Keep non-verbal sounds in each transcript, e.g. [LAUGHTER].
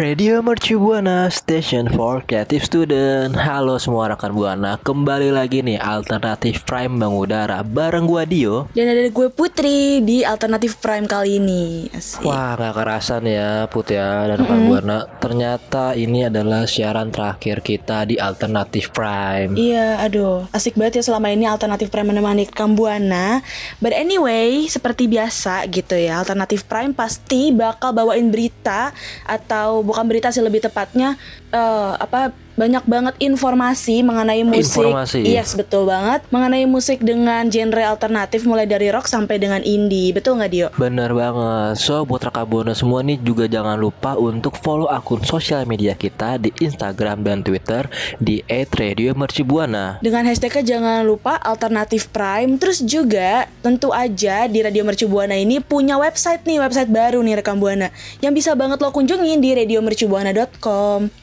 Radio Mercu Buana Station for Creative Student Halo semua rekan Buana Kembali lagi nih Alternatif Prime mengudara Bareng gua Dio Dan ada gue Putri di Alternatif Prime kali ini. Asik. Wah gak kerasan ya Put ya Dan rekan Buana Ternyata ini adalah siaran terakhir kita di Alternatif Prime Iya, aduh, asik banget ya selama ini Alternatif Prime menemani Kambuana. But anyway, seperti biasa gitu ya, Alternatif Prime pasti bakal bawain berita atau bukan berita sih lebih tepatnya eh, apa banyak banget informasi mengenai musik. Informasi. Yes, betul banget. Mengenai musik dengan genre alternatif mulai dari rock sampai dengan indie. Betul nggak Dio? Bener banget So buat rekan Buana semua nih juga jangan lupa untuk follow akun sosial media kita di Instagram dan Twitter di @radiomercubuana. Dengan hashtagnya jangan lupa alternatif prime Terus juga tentu aja di Radio Mercu Buana ini punya website nih Website baru nih rekam Buana Yang bisa banget lo kunjungin di radiomercubuana.com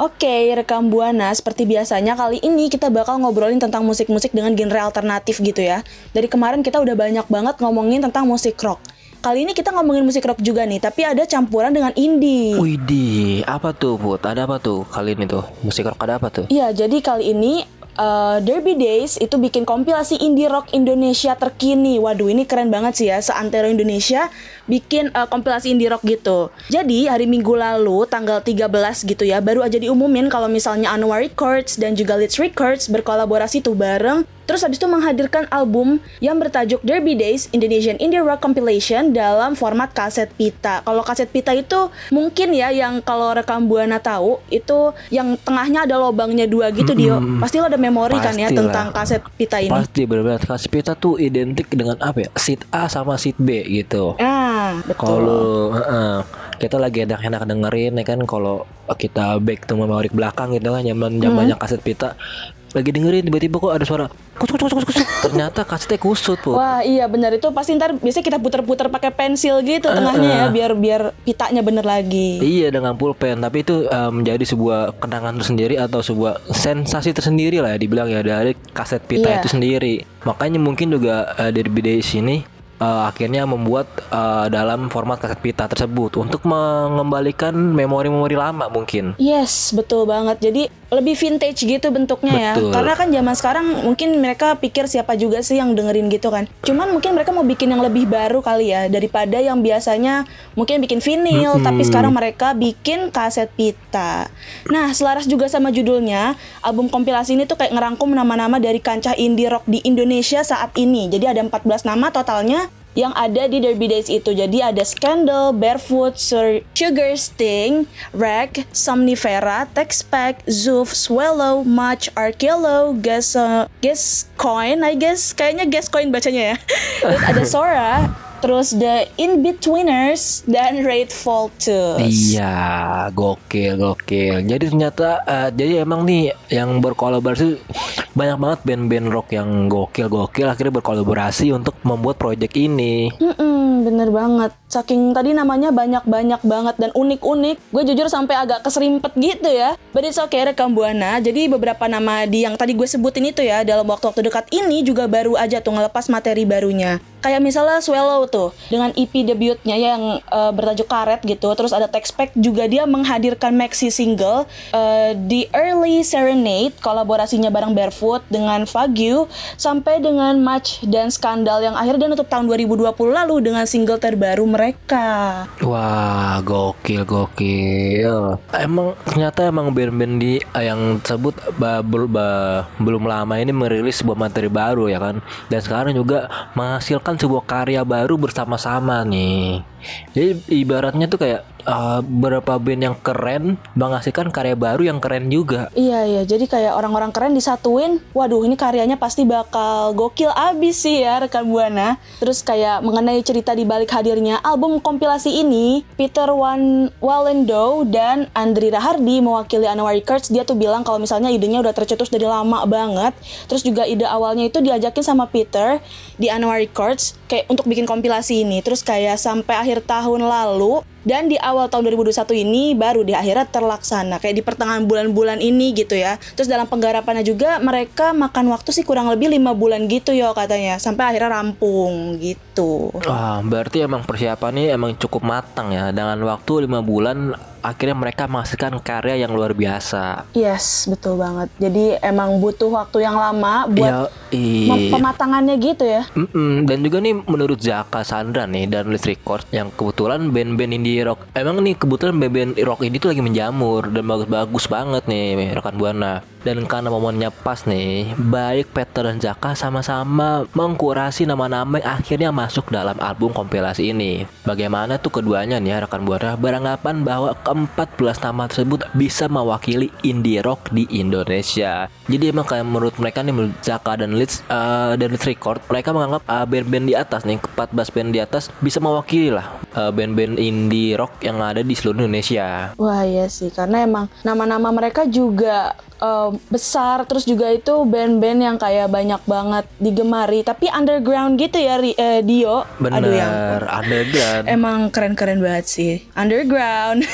Oke, rekam Buana, seperti biasanya kali ini kita bakal ngobrolin tentang musik-musik dengan genre alternatif gitu ya. Dari kemarin kita udah banyak banget ngomongin tentang musik rock. Kali ini kita ngomongin musik rock juga nih, tapi ada campuran dengan indie. Widih, apa tuh Put? Ada apa tuh kali ini tuh? Musik rock ada apa tuh? Iya, jadi kali ini uh, Derby Days itu bikin kompilasi indie rock Indonesia terkini. Waduh, ini keren banget sih ya. Seantero Indonesia bikin uh, kompilasi indie rock gitu. Jadi hari Minggu lalu tanggal 13 gitu ya, baru aja diumumin kalau misalnya Anwar Records dan juga Leeds Records berkolaborasi tuh bareng Terus habis itu menghadirkan album yang bertajuk Derby Days Indonesian Indie Rock Compilation dalam format kaset pita. Kalau kaset pita itu mungkin ya yang kalau rekam Buana tahu itu yang tengahnya ada lobangnya dua gitu Dio. Pasti lo ada memori kan ya tentang kaset pita ini. Pasti benar-benar kasus pita tuh identik dengan apa ya? Seat A sama seat B gitu. Ah, Kalau heeh, kita lagi enak-enak dengerin ya kan? Kalau kita back to memori belakang gitu kan zaman zamannya Hmm. kaset pita lagi dengerin tiba-tiba kok ada suara kusuk kusuk kusuk ternyata kasetnya kusut put. Wah iya benar. Itu pasti ntar biasanya kita puter-puter pakai pensil gitu tengahnya ya biar biar pitanya bener lagi. Iya dengan pulpen. Tapi itu eh, menjadi sebuah kenangan tersendiri atau sebuah sensasi tersendiri lah ya dibilang ya dari kaset pita Iya. itu sendiri. Makanya mungkin juga eh, Derby Days ini eh, akhirnya membuat eh, dalam format kaset pita tersebut untuk mengembalikan memori-memori lama mungkin Yes, betul banget. Jadi lebih vintage gitu bentuknya Betul. ya. Karena kan zaman sekarang mungkin mereka pikir siapa juga sih yang dengerin gitu kan. Cuman mungkin mereka mau bikin yang lebih baru kali ya daripada yang biasanya mungkin bikin vinil tapi sekarang mereka bikin kaset pita. Nah, selaras juga sama judulnya, album kompilasi ini tuh kayak ngerangkum nama-nama dari kancah indie rock di Indonesia saat ini. Jadi ada 14 nama totalnya yang ada di Derby Days itu. Jadi ada Scandal, Barefoot, Sur- Sugar Sting, Rag, Somnifera, Texpac, Zoof, Swallow, Much, Arkelo, Guess, uh, Guess Coin, I guess. Kayaknya Guess Coin bacanya ya. [LAUGHS] Terus ada Sora, terus The In-Betweeners, dan Raid Faltus. Iya, gokil, gokil. Jadi ternyata, eh, jadi emang nih yang berkolaborasi banyak banget band-band rock yang gokil-gokil akhirnya berkolaborasi untuk membuat project ini. Mm-mm, bener banget. Saking tadi namanya banyak-banyak banget dan unik-unik. Gue jujur sampai agak keserimpet gitu ya. But it's okay rekam Buana. Jadi beberapa nama di yang tadi gue sebutin itu ya dalam waktu-waktu dekat ini juga baru aja tuh ngelepas materi barunya. Kayak misalnya Swallow tuh dengan EP debutnya yang eh, bertajuk Karet gitu. Terus ada Texpac juga dia menghadirkan maxi single eh, The Early Serenade kolaborasinya bareng Barefoot dengan Fagyu sampai dengan Match dan Skandal yang akhirnya nutup tahun 2020 lalu dengan single terbaru mereka. Wah, gokil, gokil. Emang ternyata emang band-band di eh, yang tersebut ba- bel- belum lama ini merilis sebuah materi baru ya kan. Dan sekarang juga menghasilkan sebuah karya baru bersama-sama nih. Jadi ibaratnya tuh kayak uh, beberapa band yang keren menghasilkan karya baru yang keren juga. Iya iya, jadi kayak orang-orang keren disatuin, waduh ini karyanya pasti bakal gokil abis sih ya rekan buana. Terus kayak mengenai cerita di balik hadirnya album kompilasi ini, Peter Van Wallendo dan Andri Rahardi mewakili Anwar Records, dia tuh bilang kalau misalnya idenya udah tercetus dari lama banget. Terus juga ide awalnya itu diajakin sama Peter di Anwar Records kayak untuk bikin kompilasi ini. Terus kayak sampai akhir tahun lalu dan di awal tahun 2021 ini baru di akhirnya terlaksana kayak di pertengahan bulan-bulan ini gitu ya. Terus dalam penggarapannya juga mereka makan waktu sih kurang lebih lima bulan gitu yo katanya sampai akhirnya rampung gitu. Wah, berarti emang persiapannya emang cukup matang ya. Dengan waktu lima bulan akhirnya mereka menghasilkan karya yang luar biasa. Yes, betul banget. Jadi emang butuh waktu yang lama buat Ya, pematangannya gitu ya. Mm-mm. Dan juga nih menurut Zaka Sandra nih dan List Record yang kebetulan band-band indie rock emang nih kebetulan band-band rock ini tuh lagi menjamur dan bagus-bagus banget nih rekan buana. Dan karena momennya pas nih, baik Peter dan Zaka sama-sama mengkurasi nama-nama yang akhirnya masuk dalam album kompilasi ini. Bagaimana tuh keduanya nih rekan buana beranggapan bahwa ke-14 nama tersebut bisa mewakili indie rock di Indonesia. Jadi emang kayak menurut mereka nih menurut Zaka dan Leeds uh, dan Leeds Record mereka menganggap uh, band-band di atas nih 14 band di atas bisa mewakili lah uh, band-band indie rock yang ada di seluruh Indonesia. Wah iya sih, karena emang nama-nama mereka juga eh, besar, terus juga itu band-band yang kayak banyak banget digemari, tapi underground gitu ya eh, Dio. Aduh ya Bener, underground. Emang keren-keren banget sih. Underground.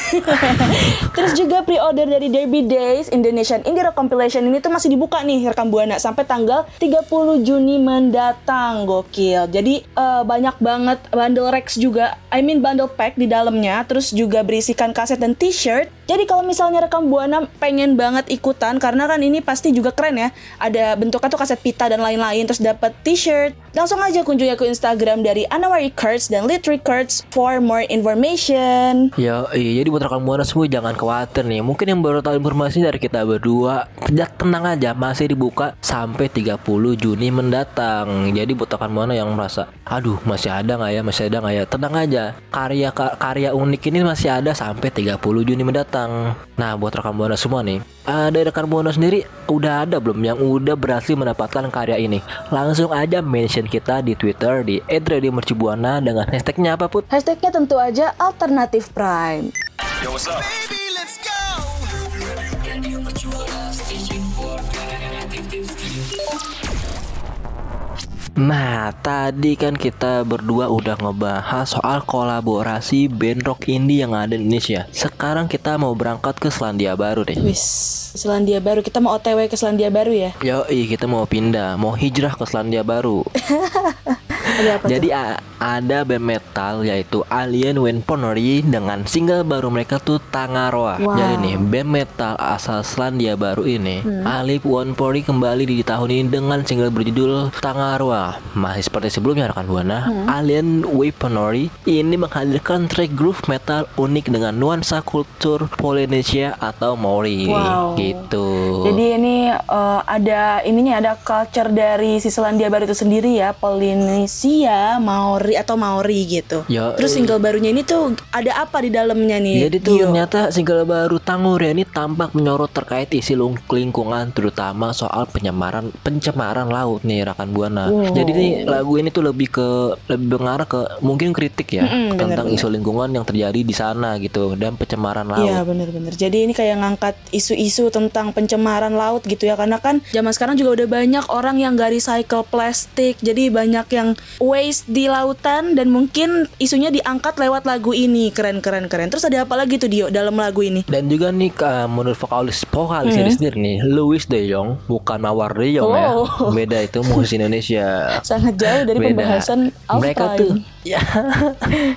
[LAUGHS] Terus juga pre-order dari Derby Days Indonesian Indie Rock Compilation ini tuh masih dibuka nih rekam Buana Sampai tanggal 30 Juni mendatang. Gokil. Jadi eh, banyak banget bundle Rex juga I mean bundle pack di dalamnya Terus juga berisikan kaset dan t-shirt Jadi kalau misalnya rekam Buana pengen banget ikutan Karena kan ini pasti juga keren ya. Ada bentuknya tuh kaset pita dan lain-lain Terus dapat t-shirt Langsung aja kunjungi ke Instagram dari Anwar Records dan Lit Records for more information. Ya, iya, jadi buat rekan buana semua jangan khawatir nih. Mungkin yang baru tahu informasi dari kita berdua, ya tenang aja, masih dibuka sampai 30 Juni mendatang. Jadi buat rekan buana yang merasa, aduh masih ada nggak ya, masih ada nggak ya, tenang aja. Karya karya unik ini masih ada sampai 30 Juni mendatang. Nah, buat rekan buana semua nih, uh, dari rekan buana sendiri udah ada belum yang udah berhasil mendapatkan karya ini? Langsung aja mention kita di Twitter di @radiomercubuana dengan hashtagnya apa put? Hashtagnya tentu aja Alternatif Prime. Nah, tadi kan kita berdua udah ngebahas soal kolaborasi band rock indie yang ada di Indonesia. Sekarang kita mau berangkat ke Selandia Baru deh. Wis, Selandia Baru. Kita mau OTW ke Selandia Baru ya? Yo, kita mau pindah, mau hijrah ke Selandia Baru. [LAUGHS] Jadi a- ada band metal yaitu Alien Weaponry dengan single baru mereka tuh Tangaroa. Wow. Jadi nih band metal asal Selandia Baru ini, Alien Weaponry kembali di tahun ini dengan single berjudul Tangaroa. Masih seperti sebelumnya rekan buana, Alien Weaponry ini menghadirkan track groove metal unik dengan nuansa kultur Polynesia atau Maori Wow. gitu. Jadi ini eh, ada ininya ada culture dari si Selandia Baru itu sendiri ya, Polinesia, Maori atau Maori gitu. Ya, Terus single barunya ini tuh ada apa di dalamnya nih? Jadi tuh Dio? ternyata single baru Tanguria ini tampak menyorot terkait isi lingkungan terutama soal penyemaran pencemaran laut nih rekan buana. Wow. Jadi nih lagu ini tuh lebih ke lebih mengarah ke mungkin kritik ya Mm-mm, tentang bener-bener. isu lingkungan yang terjadi di sana gitu dan pencemaran Iya laut. bener-bener Jadi ini kayak ngangkat isu-isu tentang pencemaran laut gitu ya Karena kan zaman sekarang juga udah banyak orang yang gak recycle plastik Jadi banyak yang waste di lautan Dan mungkin isunya diangkat lewat lagu ini Keren-keren keren Terus ada apa lagi tuh Dio dalam lagu ini? Dan juga nih ka- menurut vokalis vokalis Hmm. sendiri nih Louis De Jong bukan Mawar De Jong ya. Oh. Beda itu musisi Indonesia. [LAUGHS] Sangat jauh dari Beda. pembahasan mereka time. tuh ya [LAUGHS]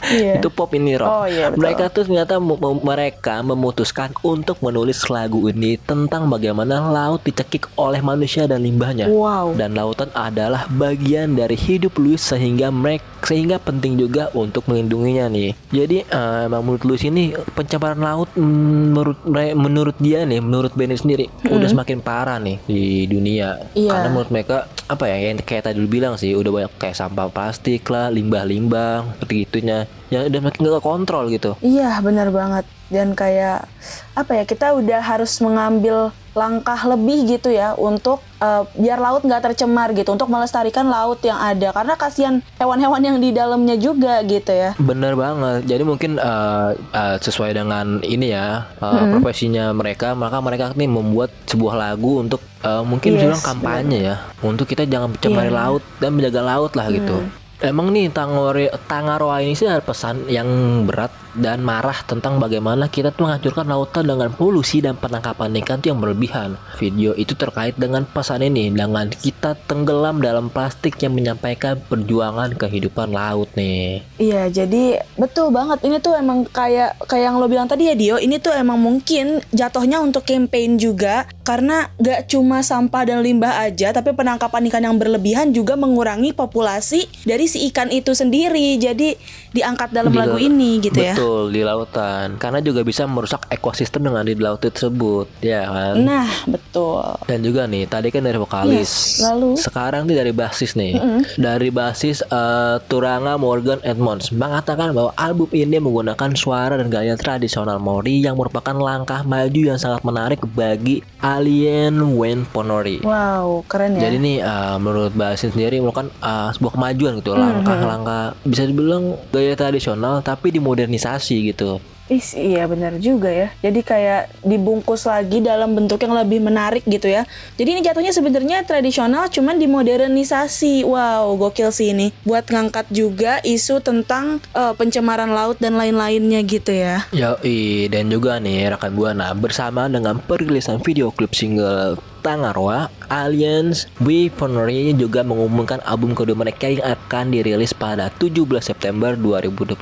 Iya. itu pop ini rock. Oh, iya, betul. mereka tuh ternyata mereka memutuskan untuk menulis lagu ini tentang bagaimana laut dicekik oleh manusia dan limbahnya. Wow. Dan lautan adalah bagian dari hidup Louis sehingga mereka sehingga penting juga untuk melindunginya nih. Jadi eh, emang menurut Louis ini pencemaran laut mm, menurut menurut dia nih, menurut Benny sendiri udah semakin parah nih di dunia. Iya. Karena menurut mereka apa ya yang kayak tadi lu bilang sih udah banyak kayak sampah plastik lah, limbah-limbah seperti itunya. yang udah makin gak kontrol gitu. Iya benar banget dan kayak apa ya kita udah harus mengambil langkah lebih gitu ya untuk uh, biar laut nggak tercemar gitu untuk melestarikan laut yang ada karena kasihan hewan-hewan yang di dalamnya juga gitu ya. Bener banget. Jadi mungkin uh, uh, sesuai dengan ini ya uh, Mm-hmm. profesinya mereka, maka mereka nih membuat sebuah lagu untuk uh, mungkin Yes, bilang kampanye ya untuk kita jangan mencemari Iya. laut dan menjaga laut lah gitu. Emang nih Tangore, Tangaroa ini sih ada pesan yang berat dan marah tentang bagaimana kita tuh menghancurkan lautan dengan polusi dan penangkapan ikan yang berlebihan. Video itu terkait dengan pesan ini dengan kita tenggelam dalam plastik yang menyampaikan perjuangan kehidupan laut nih. Iya, jadi betul banget. Ini tuh emang kayak kayak yang lo bilang tadi ya Dio, ini tuh emang mungkin jatuhnya untuk campaign juga karena gak cuma sampah dan limbah aja, tapi penangkapan ikan yang berlebihan juga mengurangi populasi dari si ikan itu sendiri. Jadi diangkat dalam Di lagu la- ini gitu ya. Betul di lautan karena juga bisa merusak ekosistem dengan di laut tersebut ya kan. Nah, betul. Dan juga nih tadi kan dari vokalis. Yes, lalu? Sekarang nih dari basis nih. Dari basis eh, Turanga Morgan Edmonds mengatakan bahwa album ini menggunakan suara dan gaya tradisional Maori yang merupakan langkah maju yang sangat menarik bagi Alien Wen Ponori. Wow, keren ya. Jadi nih uh, menurut Basin sendiri merupakan uh, sebuah kemajuan gitu langkah-langkah bisa dibilang gaya tradisional tapi dimodernisasi gitu. Ih, iya benar juga ya. Jadi kayak dibungkus lagi dalam bentuk yang lebih menarik gitu ya. Jadi ini jatuhnya sebenarnya tradisional cuman dimodernisasi. Wow, gokil sih ini. Buat ngangkat juga isu tentang eh, pencemaran laut dan lain-lainnya gitu ya. Yoi, dan juga nih rekan Buana bersama dengan perilisan video klip single Tangarwa, Aliens Weaponry juga mengumumkan album kedua mereka yang akan dirilis pada 17 September 2021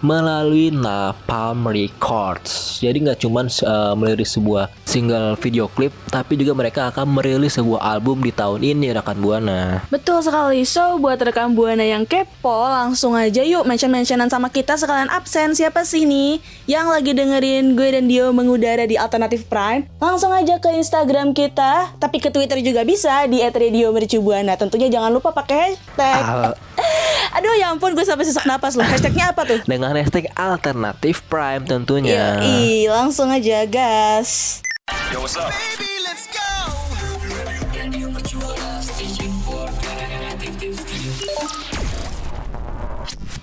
melalui Napalm Records. Jadi nggak cuman uh, merilis sebuah single video klip, tapi juga mereka akan merilis sebuah album di tahun ini rekan Buana. Betul sekali. So, buat rekan Buana yang kepo, langsung aja yuk mention-mentionan sama kita sekalian absen. Siapa sih nih yang lagi dengerin gue dan Dio mengudara di Alternative Prime? Langsung aja ke Instagram kita, tapi ke Twitter juga bisa di @radiomercubuana. Tentunya jangan lupa pakai hashtag. Al- [LAUGHS] Aduh ya ampun, gue sampai sesak napas loh. Hashtagnya apa tuh? dengan hashtag alternatif prime tentunya. Yoi, langsung aja gas.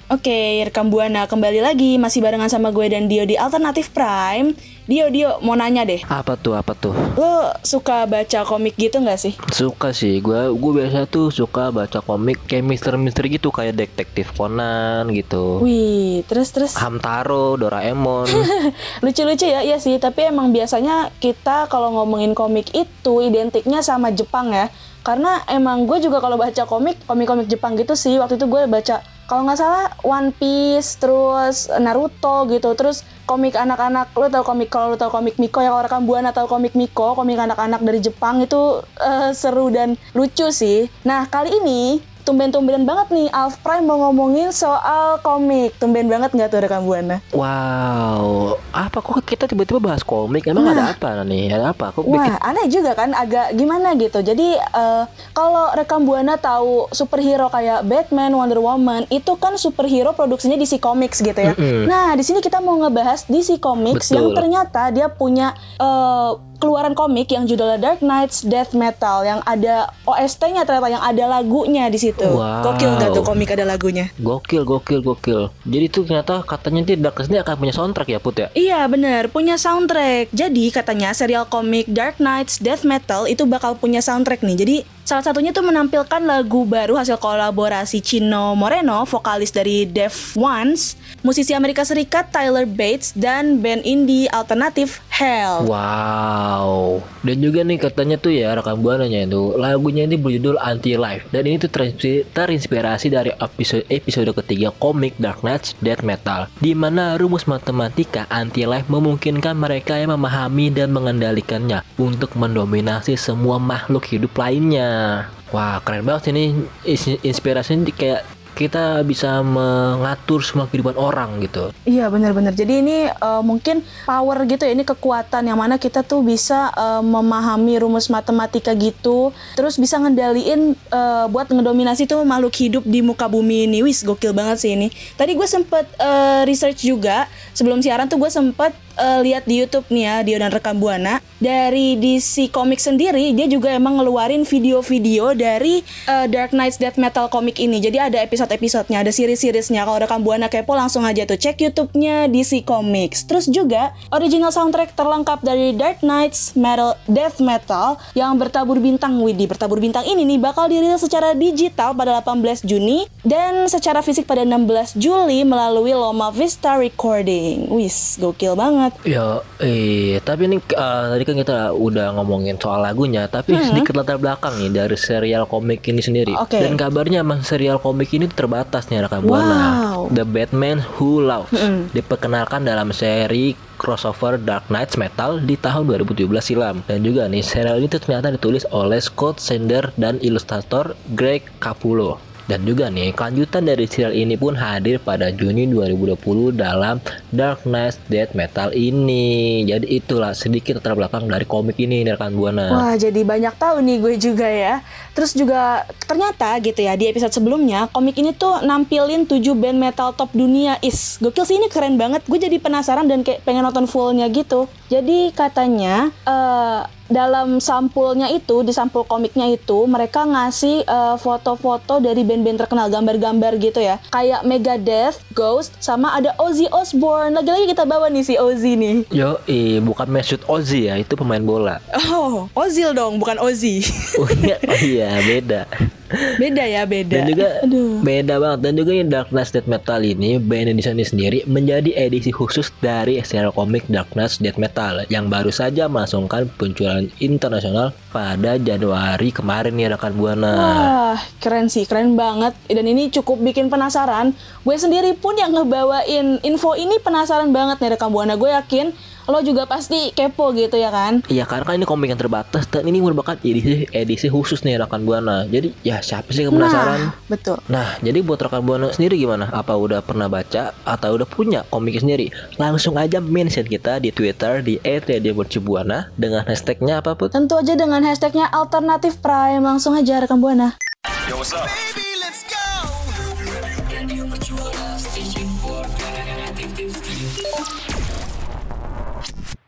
Oke, rekam buana kembali lagi masih barengan sama gue dan Dio di Alternatif Prime. Dio, Dio mau nanya deh, Apa tuh? Apa tuh? lo suka baca komik gitu nggak sih? Suka sih, gue gue biasa tuh suka baca komik kayak misteri-misteri gitu kayak detektif Conan gitu. Wih, terus terus Hamtaro, Doraemon. [LAUGHS] lucu-lucu ya, iya sih. Tapi emang biasanya kita kalau ngomongin komik itu identiknya sama Jepang ya. Karena emang gue juga kalau baca komik, komik-komik Jepang gitu sih. Waktu itu gue baca kalau nggak salah One Piece, terus Naruto gitu, terus komik anak-anak, lo tau komik kalau lo tau komik Miko yang orang Buana atau komik Miko, komik anak-anak dari Jepang itu eh, seru dan lucu sih. Nah kali ini tumben-tumbenan banget nih Alf Prime mau ngomongin soal komik. Tumben banget nggak tuh rekam Buana? wow, apa kok kita tiba-tiba bahas komik? Emang ada apa nih? Ada apa? Kok bikin Wah, aneh juga kan, agak gimana gitu. Jadi eh, kalau rekam buana tahu superhero kayak Batman, Wonder Woman, itu kan superhero produksinya DC Comics gitu ya. Mm-mm. Nah, di sini kita mau ngebahas DC Comics Betul. yang ternyata dia punya eh, keluaran komik yang judulnya Dark Knights Death Metal yang ada OST-nya ternyata yang ada lagunya di situ. Wow. Gokil nggak tuh komik ada lagunya? Gokil, gokil, gokil. Jadi tuh ternyata katanya di Dark Knight ini akan punya soundtrack ya Put ya? Iya bener, punya soundtrack. Jadi katanya serial komik Dark Knights Death Metal itu bakal punya soundtrack nih. Jadi salah satunya tuh menampilkan lagu baru hasil kolaborasi Chino Moreno, vokalis dari Def Ones, musisi Amerika Serikat Tyler Bates, dan band indie alternatif Hell. Wow. Dan juga nih katanya tuh ya rekam buananya itu lagunya ini berjudul Anti Life dan ini tuh terinspirasi, dari episode episode ketiga komik Dark Knights Death Metal di mana rumus matematika Anti Life memungkinkan mereka yang memahami dan mengendalikannya untuk mendominasi semua makhluk hidup lainnya. Wah keren banget ini inspirasinya kayak kita bisa mengatur semua kehidupan orang gitu. Iya benar-benar. Jadi ini uh, mungkin power gitu ya, ini kekuatan yang mana kita tuh bisa uh, memahami rumus matematika gitu, terus bisa ngendaliin uh, buat ngedominasi tuh makhluk hidup di muka bumi ini. Wis gokil banget sih ini. Tadi gue sempet uh, research juga sebelum siaran tuh gue sempet uh, lihat di YouTube nih ya Dio dan rekam buana dari DC Comics sendiri dia juga emang ngeluarin video-video dari uh, Dark Knights Death Metal komik ini. Jadi ada episode-episodenya, ada series-seriesnya. Kalau rekam buana kepo langsung aja tuh cek YouTube-nya DC Comics. Terus juga original soundtrack terlengkap dari Dark Knights Metal Death Metal yang bertabur bintang Widi. Bertabur bintang ini nih bakal dirilis secara digital pada 18 Juni dan secara fisik pada 16 Juli melalui Loma Vista Recording. Wis, gokil banget. Ya, eh tapi ini uh, tadi kan kita udah ngomongin soal lagunya, tapi Hmm. sedikit latar belakang nih dari serial komik ini sendiri. Oke. Dan kabarnya emang serial komik ini terbatas nih rekam buana. Wow. The Batman Who Loves diperkenalkan dalam seri crossover Dark Knights Metal di tahun 2017 silam dan juga nih serial ini tuh ternyata ditulis oleh Scott Sender dan ilustrator Greg Capullo dan juga nih kelanjutan dari serial ini pun hadir pada Juni 2020 dalam Dark Knights Death Metal ini jadi itulah sedikit latar belakang dari komik ini rekan buana Wah, jadi banyak tahu nih gue juga ya. Terus juga ternyata gitu ya di episode sebelumnya komik ini tuh nampilin 7 band metal top dunia. Is, gokil sih ini keren banget. Gue jadi penasaran dan kayak pengen nonton fullnya gitu. Jadi katanya eh dalam sampulnya itu di sampul komiknya itu mereka ngasih eh, foto-foto dari band-band terkenal gambar-gambar gitu ya kayak Megadeth, Ghost, sama ada Ozzy Osbourne lagi-lagi kita bawa nih si Ozzy nih Yo, eh, bukan Mesut Ozil ya, itu pemain bola. oh Ozil dong bukan Ozzy Oh iya, oh iya beda. Beda ya beda Dan juga Aduh. beda banget. Dan juga ini Dark Knights Death Metal ini band Indonesia ini sendiri menjadi edisi khusus dari serial komik Dark Knights Death Metal yang baru saja melangsungkan peluncuran internasional pada Januari kemarin nih rekan buana. Wah, keren sih, keren banget. Dan ini cukup bikin penasaran. Gue sendiri pun yang ngebawain info ini penasaran banget nih rekam buana. Gue yakin lo juga pasti kepo gitu ya kan? Iya karena kan ini komik yang terbatas dan ini merupakan edisi edisi khusus nih rekan buana. Jadi ya siapa sih yang penasaran? Nah, betul. Nah, jadi buat rekan buana sendiri gimana? Apa udah pernah baca atau udah punya komik sendiri? Langsung aja mention kita di Twitter di @radiomercubuana dengan hashtagnya apa put? Tentu aja dengan hashtagnya alternatif prime langsung aja rekam buana.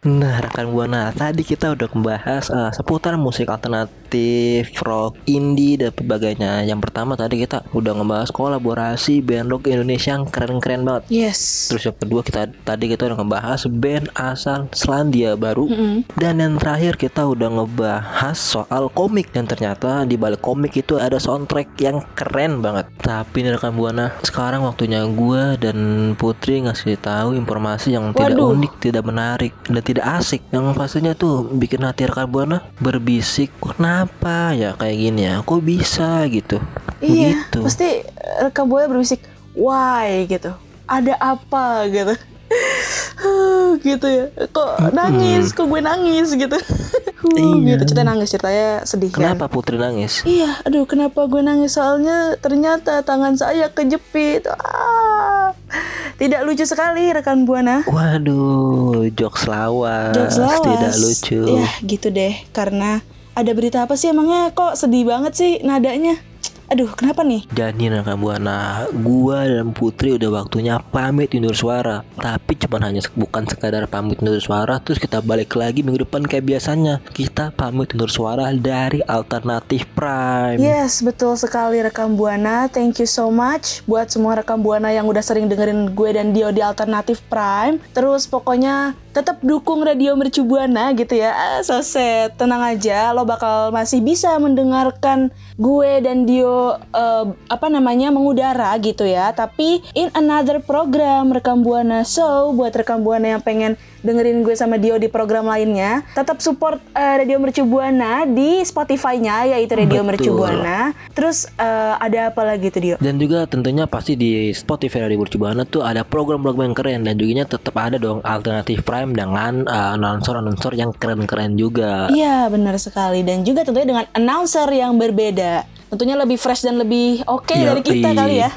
Nah, rekan buana, tadi kita udah membahas eh, seputar musik alternatif, rock, indie dan sebagainya. Yang pertama tadi kita udah ngebahas kolaborasi band rock Indonesia yang keren-keren banget. Yes. Terus yang kedua kita tadi kita udah ngebahas band asal Selandia Baru dan yang terakhir kita udah ngebahas soal komik dan ternyata di balik komik itu ada soundtrack yang keren banget. Tapi nih rekan buana, sekarang waktunya gue dan Putri ngasih tahu informasi yang tidak Waduh. unik, tidak menarik dan tidak asik. Yang pastinya tuh bikin hati rekan buana berbisik, kenapa ya kayak gini ya? Kok bisa gitu? Iya, Begitu. pasti rekam buana berbisik, why gitu. Ada apa gitu. [LAUGHS] gitu ya. Kok nangis? Kok gue nangis gitu. [LAUGHS] Iya. gitu cerita nangis ceritanya sedih kan. Kenapa Putri nangis? Iya, aduh kenapa gue nangis soalnya ternyata tangan saya kejepit. Ah, tidak lucu sekali rekan buana. Waduh, jokes lawas, Jokes lawas. tidak lucu. Ya gitu deh, karena ada berita apa sih emangnya kok sedih banget sih nadanya? Aduh, kenapa nih? Jadi rekan buana, gua dan Putri udah waktunya pamit undur suara. Tapi cuman hanya bukan sekadar pamit undur suara, terus kita balik lagi minggu depan kayak biasanya. Kita pamit undur suara dari Alternatif Prime. Yes, betul sekali rekam Buana. Thank you so much buat semua rekam Buana yang udah sering dengerin gue dan Dio di Alternatif Prime. Terus pokoknya tetap dukung Radio Mercu Buana gitu ya. Ah, so sad. Tenang aja, lo bakal masih bisa mendengarkan gue dan Dio eh, apa namanya mengudara gitu ya. Tapi in another program rekam Buana. So, buat rekam Buana yang pengen dengerin gue sama Dio di program lainnya, tetap support eh, Radio Mercu Buana di Spotify-nya yaitu Radio Betul. Mercu Buana. Terus eh, ada apa lagi tuh Dio? Dan juga tentunya pasti di Spotify Radio Buana tuh ada program-program yang keren dan juga tetap ada dong Alternatif Prime dengan uh, announcer-announcer yang keren-keren juga. Iya benar sekali dan juga tentunya dengan announcer yang berbeda. Tentunya lebih fresh dan lebih oke Yoi. dari kita kali ya.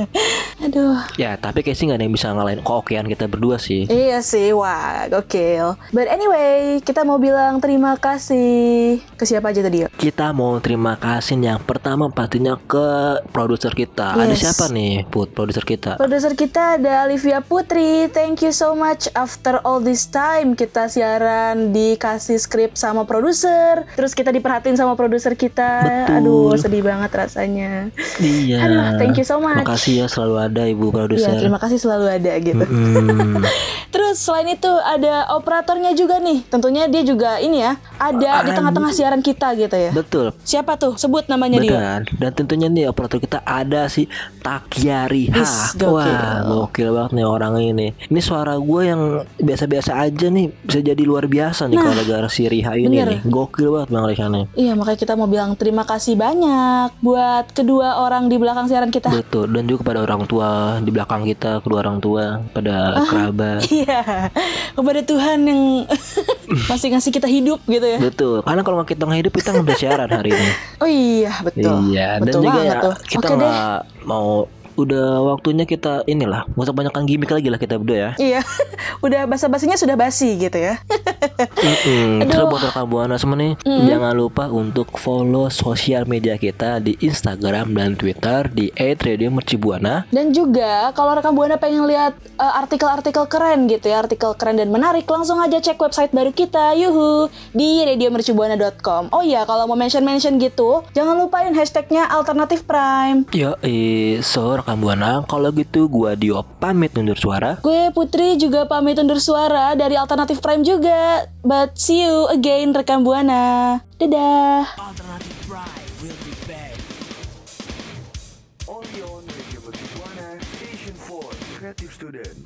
[LAUGHS] Aduh. Ya, tapi kayak sih nggak ada yang bisa ngalahin keokean kita berdua sih. Iya sih, wah gokil. But anyway, kita mau bilang terima kasih ke siapa aja tadi ya? Kita mau terima kasih yang pertama pastinya ke produser kita. Ada Yes. siapa nih, Put, produser kita? Produser kita ada Olivia Putri. Thank you so much. After all this time kita siaran dikasih skrip sama produser, terus kita diperhatiin sama produser kita. Betul. Aduh, sedih banget rasanya. Iya. Aduh, thank you so much. Makasih ya selalu ada Ibu Iya, produser. terima kasih selalu ada gitu. Hmm. [LAUGHS] Terus selain itu ada operatornya juga nih. Tentunya dia juga ini ya, ada di Ah, tengah-tengah siaran kita gitu ya. Betul. Siapa tuh? Sebut namanya dia. Benar. Dan tentunya nih operator kita ada si Takyari gokil. Wah, gokil banget nih orang ini. Ini suara gue yang biasa-biasa aja nih bisa jadi luar biasa nih kalau gara si Riha ini bener. nih. Gokil banget Bang. Iya, makanya kita mau bilang terima kasih banyak buat kedua orang di belakang siaran kita. Betul. Dan juga kepada orang tua di belakang kita, kedua orang tua, pada kerabat. [LAUGHS] Iya, kepada Tuhan yang [LAUGHS] masih ngasih kita hidup gitu ya. Betul. Karena kalau nggak kita nggak hidup kita nggak siaran hari ini. [LAUGHS] Oh iya, betul. Iya. Dan betul juga banget ya kita nggak mau udah waktunya kita inilah nggak usah banyakkan gimmick lagi lah kita berdua ya. Iya, [LAUGHS] udah basa-basinya sudah basi gitu ya. Mm-mm. Terus buat rekan buana semua nih, jangan lupa untuk follow sosial media kita di Instagram dan Twitter di @radiomercibuana. Dan juga kalau rekan buana pengen lihat uh, artikel-artikel keren gitu ya, artikel keren dan menarik, langsung aja cek website baru kita, yuhu, di radiomercubuana.com. Oh iya, kalau mau mention-mention gitu, jangan lupain hashtagnya alternatif prime. Yo, eh, so rekan buana, kalau gitu gua Dio pamit undur suara. Gue Putri juga pamit undur suara dari Alternatif Prime juga. But see you again rekan buana. Dadah. Only on Radio Mercubuana Station for Creative Student.